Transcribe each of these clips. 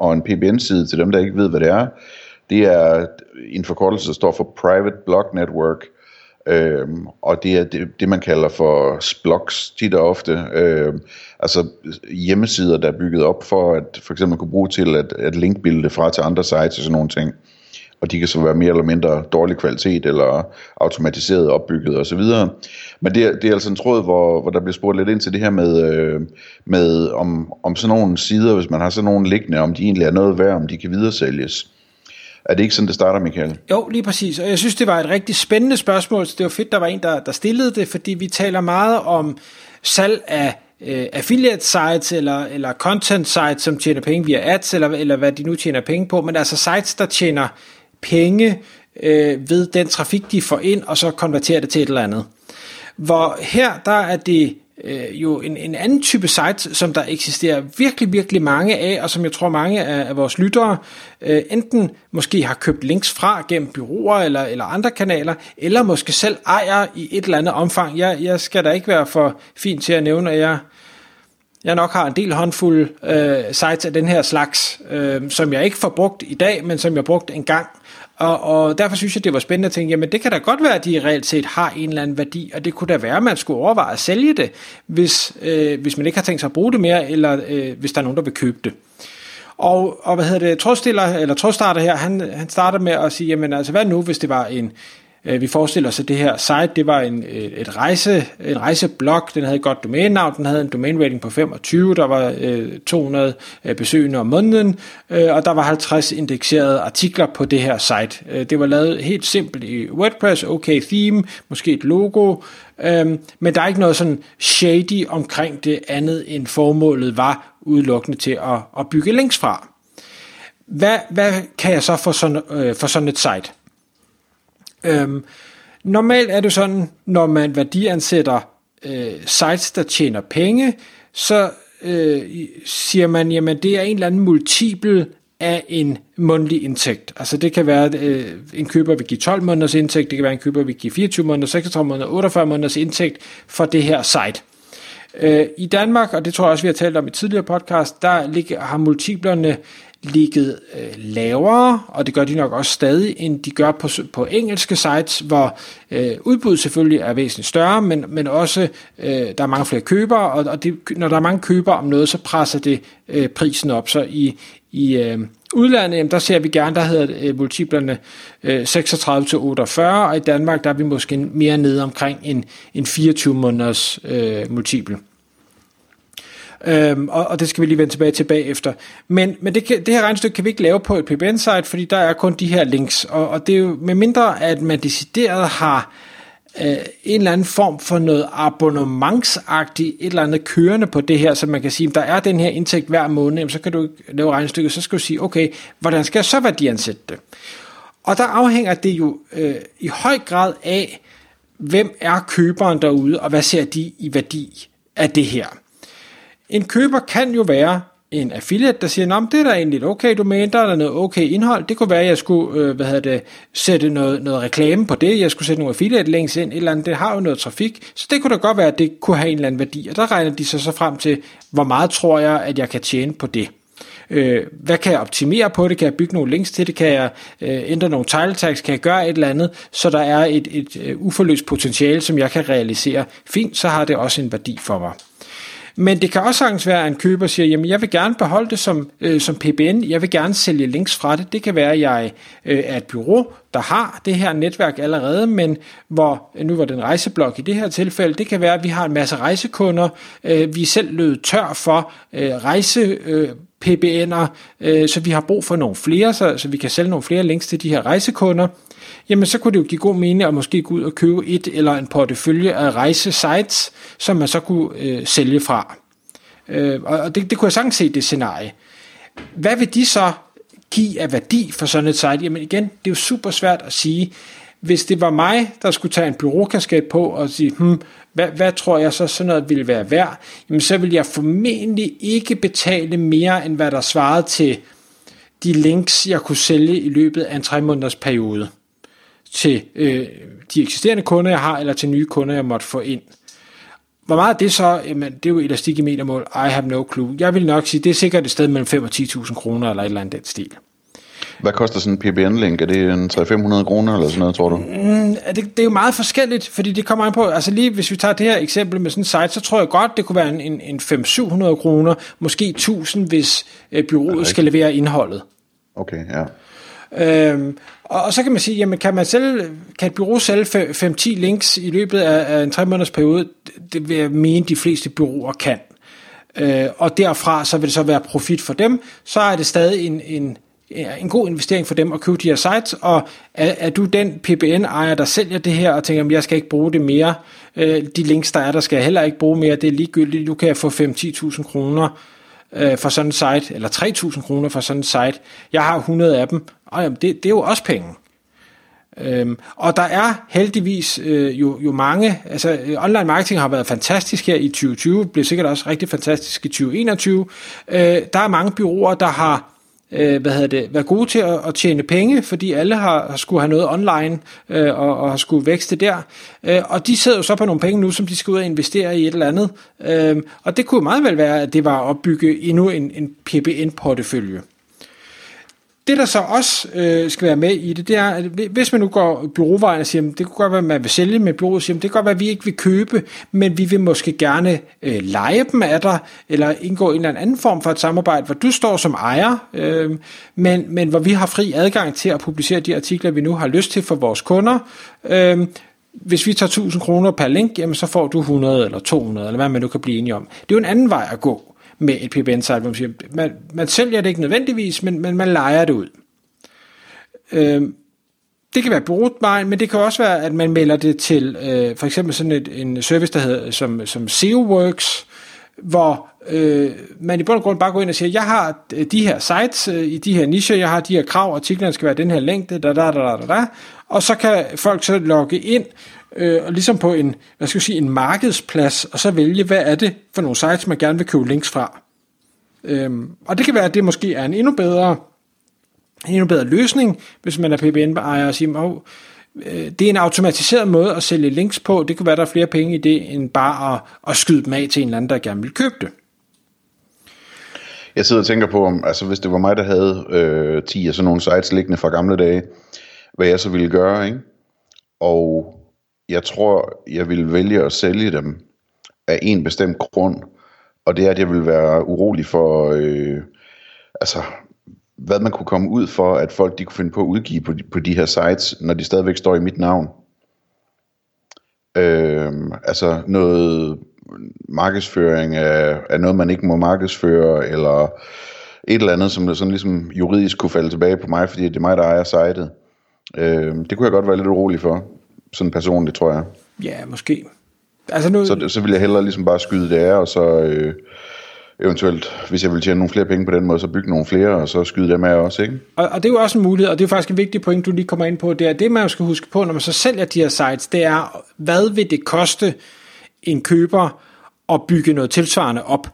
Og en PBN-side, til dem der ikke ved, hvad det er, det er en forkortelse, der står for Private Blog Network, Øhm, og det er det, det, man kalder for splogs tit og ofte. Øhm, altså hjemmesider, der er bygget op for at for eksempel kunne bruge til at, at linkbilde fra til andre sites og sådan nogle ting. Og de kan så være mere eller mindre dårlig kvalitet eller automatiseret opbygget osv. Men det er, det er altså en tråd, hvor, hvor der bliver spurgt lidt ind til det her med, øh, med om, om sådan nogle sider, hvis man har sådan nogle liggende, om de egentlig er noget værd, om de kan videresælges. Er det ikke sådan, det starter, Michael? Jo, lige præcis. Og jeg synes, det var et rigtig spændende spørgsmål, så det var fedt, der var en, der, der stillede det, fordi vi taler meget om salg af øh, affiliate sites eller, eller content sites, som tjener penge via ads, eller, eller hvad de nu tjener penge på, men altså sites, der tjener penge øh, ved den trafik, de får ind, og så konverterer det til et eller andet. Hvor her, der er det øh, jo en, en anden type site, som der eksisterer virkelig, virkelig mange af, og som jeg tror mange af, af vores lyttere øh, enten måske har købt links fra gennem byråer eller, eller andre kanaler, eller måske selv ejer i et eller andet omfang. Jeg, jeg skal da ikke være for fin til at nævne, at jeg, jeg nok har en del håndfulde øh, sites af den her slags, øh, som jeg ikke får brugt i dag, men som jeg brugt en gang. Og, og derfor synes jeg, det var spændende at tænke, jamen det kan da godt være, at de reelt set har en eller anden værdi, og det kunne da være, at man skulle overveje at sælge det, hvis, øh, hvis man ikke har tænkt sig at bruge det mere, eller øh, hvis der er nogen, der vil købe det. Og, og hvad hedder det, trådstiller, eller trådstarter her, han, han starter med at sige, jamen altså hvad nu, hvis det var en, Øh, vi forestiller os, at det her site, det var en, øh, et rejse, en rejseblog, den havde et godt domænenavn, den havde en domain rating på 25, der var øh, 200 øh, besøgende om måneden, øh, og der var 50 indekserede artikler på det her site. Øh, det var lavet helt simpelt i WordPress, okay theme, måske et logo, øh, men der er ikke noget sådan shady omkring det andet, end formålet var udelukkende til at, at bygge links fra. Hvad, hvad kan jeg så få sådan, øh, for sådan et site? Øhm, normalt er det sådan, når man værdiansætter øh, sites, der tjener penge, så øh, siger man, jamen det er en eller anden multiple af en mundtlig indtægt. Altså det kan være, at øh, en køber vil give 12 måneders indtægt, det kan være, at en køber vil give 24 måneder, 36 måneder, 48 måneders indtægt for det her site. Øh, I Danmark, og det tror jeg også, vi har talt om i tidligere podcast, der ligger, har multiplerne ligget øh, lavere, og det gør de nok også stadig, end de gør på, på engelske sites, hvor øh, udbuddet selvfølgelig er væsentligt større, men, men også øh, der er mange flere købere, og, og det, når der er mange købere om noget, så presser det øh, prisen op. Så i, i øh, udlandet, jamen, der ser vi gerne, der hedder øh, multiplerne øh, 36-48, og i Danmark, der er vi måske mere nede omkring en, en 24 måneders øh, multiple. Øhm, og, og det skal vi lige vende tilbage til bagefter. Men, men det, det her regnestykke kan vi ikke lave på et PBN-site, fordi der er kun de her links. Og, og det er jo med mindre, at man decideret har øh, en eller anden form for noget abonnementsagtigt, et eller andet kørende på det her, så man kan sige, der er den her indtægt hver måned, jamen, så kan du lave regnestykket, så skal du sige, okay, hvordan skal jeg så værdiansætte det? Og der afhænger det jo øh, i høj grad af, hvem er køberen derude, og hvad ser de i værdi af det her. En køber kan jo være en affiliate, der siger, at det er da egentlig et okay domæne, der er der noget okay indhold. Det kunne være, at jeg skulle øh, hvad hedder det, sætte noget, noget reklame på det, jeg skulle sætte nogle affiliate links ind, eller andet. det har jo noget trafik, så det kunne da godt være, at det kunne have en eller anden værdi, og der regner de sig så frem til, hvor meget tror jeg, at jeg kan tjene på det. Øh, hvad kan jeg optimere på det? Kan jeg bygge nogle links til det? Kan jeg øh, ændre nogle title tags? Kan jeg gøre et eller andet? Så der er et, et, et uforløst potentiale, som jeg kan realisere. Fint, så har det også en værdi for mig. Men det kan også sagtens være, at en køber siger, jamen jeg vil gerne beholde det som, øh, som PBN, jeg vil gerne sælge links fra det. Det kan være, at jeg øh, er et bureau, der har det her netværk allerede, men hvor, nu var det en rejseblok i det her tilfælde, det kan være, at vi har en masse rejsekunder, øh, vi er selv løbet tør for øh, rejse... Øh, PBN'er, øh, så vi har brug for nogle flere, så, så vi kan sælge nogle flere links til de her rejsekunder jamen så kunne det jo give god mening at måske gå ud og købe et eller en portefølje af rejsesites, som man så kunne øh, sælge fra. Øh, og det, det kunne jeg sagtens se det scenarie. hvad vil de så give af værdi for sådan et site? Jamen igen, det er jo super svært at sige. Hvis det var mig, der skulle tage en byråkasket på og sige, hmm, hvad, hvad tror jeg så sådan noget ville være værd? Jamen så vil jeg formentlig ikke betale mere, end hvad der svarede til de links, jeg kunne sælge i løbet af en tre måneders periode til øh, de eksisterende kunder, jeg har, eller til nye kunder, jeg måtte få ind. Hvor meget det så, jamen, det er jo elastik i metermål, I have no clue. Jeg vil nok sige, det er sikkert et sted mellem 5 og 10.000 kroner, eller et eller andet den stil. Hvad koster sådan en PBN-link? Er det en 300-500 kroner eller sådan noget, tror du? Mm, det, det er jo meget forskelligt, fordi det kommer an på, altså lige hvis vi tager det her eksempel med sådan en site, så tror jeg godt, det kunne være en, en, en 500-700 kroner, måske 1000, hvis øh, byrådet skal levere indholdet. Okay, ja. Øhm, og, og så kan man sige, jamen kan man selv, kan et bureau sælge 5-10 links i løbet af, af en 3 måneders periode? Det vil jeg mene, de fleste bureauer kan. Øh, og derfra så vil det så være profit for dem, så er det stadig en, en, en god investering for dem at købe de her sites, og er, er du den PBN-ejer, der sælger det her, og tænker, at jeg skal ikke bruge det mere, øh, de links, der er, der skal jeg heller ikke bruge mere, det er ligegyldigt, du kan få 5-10.000 kroner øh, for sådan en site, eller 3.000 kroner for sådan en site, jeg har 100 af dem, og jamen, det, det er jo også penge. Øhm, og der er heldigvis øh, jo, jo mange, altså øh, online marketing har været fantastisk her i 2020, blev sikkert også rigtig fantastisk i 2021. Øh, der er mange byråer, der har øh, hvad hedder det, været gode til at, at tjene penge, fordi alle har, har skulle have noget online øh, og, og har skulle vækste der. Øh, og de sidder jo så på nogle penge nu, som de skal ud og investere i et eller andet. Øh, og det kunne meget vel være, at det var at opbygge endnu en, en PBN-portefølje. Det, der så også øh, skal være med i det, det er, at hvis man nu går byråvejen og siger, det kunne godt være, at man vil sælge med byrådet, siger, det kan godt være, at vi ikke vil købe, men vi vil måske gerne øh, lege dem af dig, eller indgå en eller anden form for et samarbejde, hvor du står som ejer, øh, men, men hvor vi har fri adgang til at publicere de artikler, vi nu har lyst til for vores kunder. Øh, hvis vi tager 1000 kroner per link, jamen så får du 100 eller 200, eller hvad man nu kan blive enige om. Det er jo en anden vej at gå med et PBN-site, hvor man siger, man, man sælger det ikke nødvendigvis, men, men man leger det ud. Øh, det kan være brugtvejen, men det kan også være, at man melder det til øh, for eksempel sådan et, en service, der hedder som, som SEOworks, hvor øh, man i bund og grund bare går ind og siger, jeg har øh, de her sites øh, i de her nicher, jeg har de her krav, artiklerne skal være den her længde, da, da, da, da, da, da, og så kan folk så logge ind, øh, og ligesom på en, hvad skal jeg sige, en markedsplads, og så vælge, hvad er det for nogle sites, man gerne vil købe links fra. Øhm, og det kan være, at det måske er en endnu bedre, en endnu bedre løsning, hvis man er PBN-ejer og siger, oh, det er en automatiseret måde at sælge links på. Det kan være, der er flere penge i det, end bare at, at skyde dem af til en eller anden, der gerne vil købe det. Jeg sidder og tænker på, om, altså hvis det var mig, der havde øh, 10 af sådan nogle sites liggende fra gamle dage, hvad jeg så ville gøre, ikke? Og jeg tror, jeg vil vælge at sælge dem af en bestemt grund, og det er, at jeg vil være urolig for, øh, altså, hvad man kunne komme ud for, at folk de kunne finde på at udgive på de, på de her sites, når de stadigvæk står i mit navn. Øh, altså noget markedsføring af, af noget, man ikke må markedsføre, eller et eller andet, som sådan ligesom juridisk kunne falde tilbage på mig, fordi det er mig, der ejer sitet. Øh, det kunne jeg godt være lidt urolig for sådan personligt, tror jeg. Ja, måske. Altså nu... så, så vil jeg hellere ligesom bare skyde det af, og så øh, eventuelt, hvis jeg vil tjene nogle flere penge på den måde, så bygge nogle flere, og så skyde dem af også, ikke? Og, og det er jo også en mulighed, og det er faktisk en vigtig point, du lige kommer ind på, det er, det man skal huske på, når man så sælger de her sites, det er, hvad vil det koste en køber at bygge noget tilsvarende op?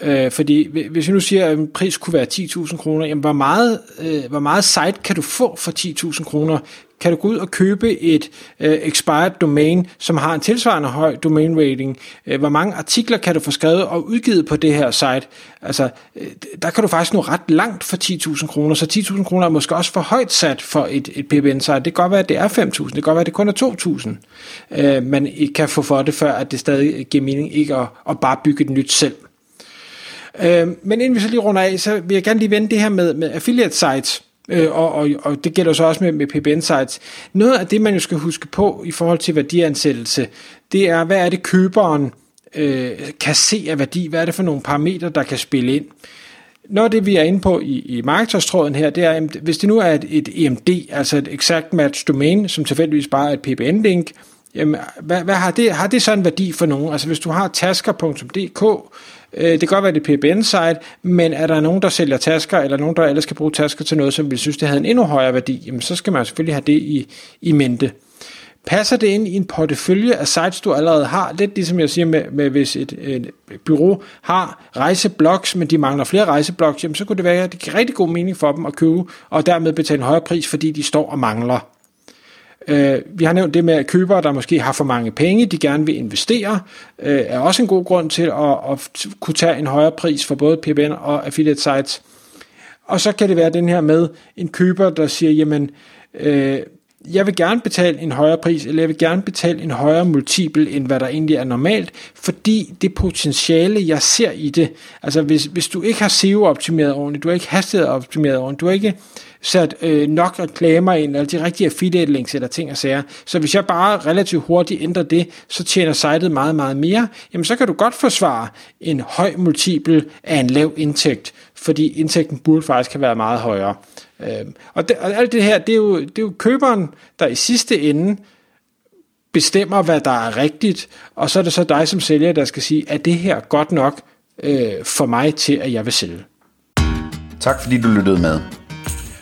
Øh, fordi hvis vi nu siger, at en pris kunne være 10.000 kroner, jamen hvor meget, øh, hvor meget site kan du få for 10.000 kroner? Kan du gå ud og købe et øh, expired domain, som har en tilsvarende høj domain rating? Øh, hvor mange artikler kan du få skrevet og udgivet på det her site? Altså, øh, der kan du faktisk nå ret langt for 10.000 kroner, så 10.000 kroner er måske også for højt sat for et, et PBN-site. Det kan godt være, at det er 5.000, det kan godt være, at det kun er 2.000, øh, man ikke kan få for det, før at det stadig giver mening ikke at, at bare bygge et nyt selv. Øh, men inden vi så lige runder af, så vil jeg gerne lige vende det her med, med affiliate sites. Øh, og, og, og det gælder så også med, med PBN sites. Noget af det, man jo skal huske på i forhold til værdiansættelse, det er, hvad er det køberen øh, kan se af værdi? Hvad er det for nogle parametre, der kan spille ind? Noget af det, vi er inde på i, i markedstråden her, det er, at hvis det nu er et, et EMD, altså et Exact Match Domain, som tilfældigvis bare er et PBN-link, jamen, hvad, hvad har, det, har det så en værdi for nogen? Altså hvis du har tasker.dk, Øh, det kan godt være, det er PBN-site, men er der nogen, der sælger tasker, eller nogen, der ellers skal bruge tasker til noget, som vi synes, det havde en endnu højere værdi, jamen så skal man selvfølgelig have det i, i mente. Passer det ind i en portefølje af sites, du allerede har? Lidt ligesom jeg siger med, med hvis et, et bureau har rejseblogs, men de mangler flere rejseblogs, jamen så kunne det være, at det giver rigtig god mening for dem at købe, og dermed betale en højere pris, fordi de står og mangler. Øh, vi har nævnt det med, at købere, der måske har for mange penge, de gerne vil investere, øh, er også en god grund til at, at kunne tage en højere pris for både PBN og affiliate sites. Og så kan det være den her med en køber, der siger, jamen, øh, jeg vil gerne betale en højere pris, eller jeg vil gerne betale en højere multiple, end hvad der egentlig er normalt, fordi det potentiale, jeg ser i det, altså hvis, hvis du ikke har SEO-optimeret ordentligt, du har ikke hastighed-optimeret ordentligt, du har ikke sat øh, nok reklamer ind, eller de rigtige affiliate links eller ting og sager. Så hvis jeg bare relativt hurtigt ændrer det, så tjener sitet meget, meget mere, jamen så kan du godt forsvare en høj multiple af en lav indtægt, fordi indtægten burde faktisk have været meget højere. Øh, og, det, og alt det her, det er, jo, det er jo køberen, der i sidste ende bestemmer, hvad der er rigtigt, og så er det så dig som sælger, der skal sige, er det her godt nok øh, for mig til, at jeg vil sælge. Tak fordi du lyttede med.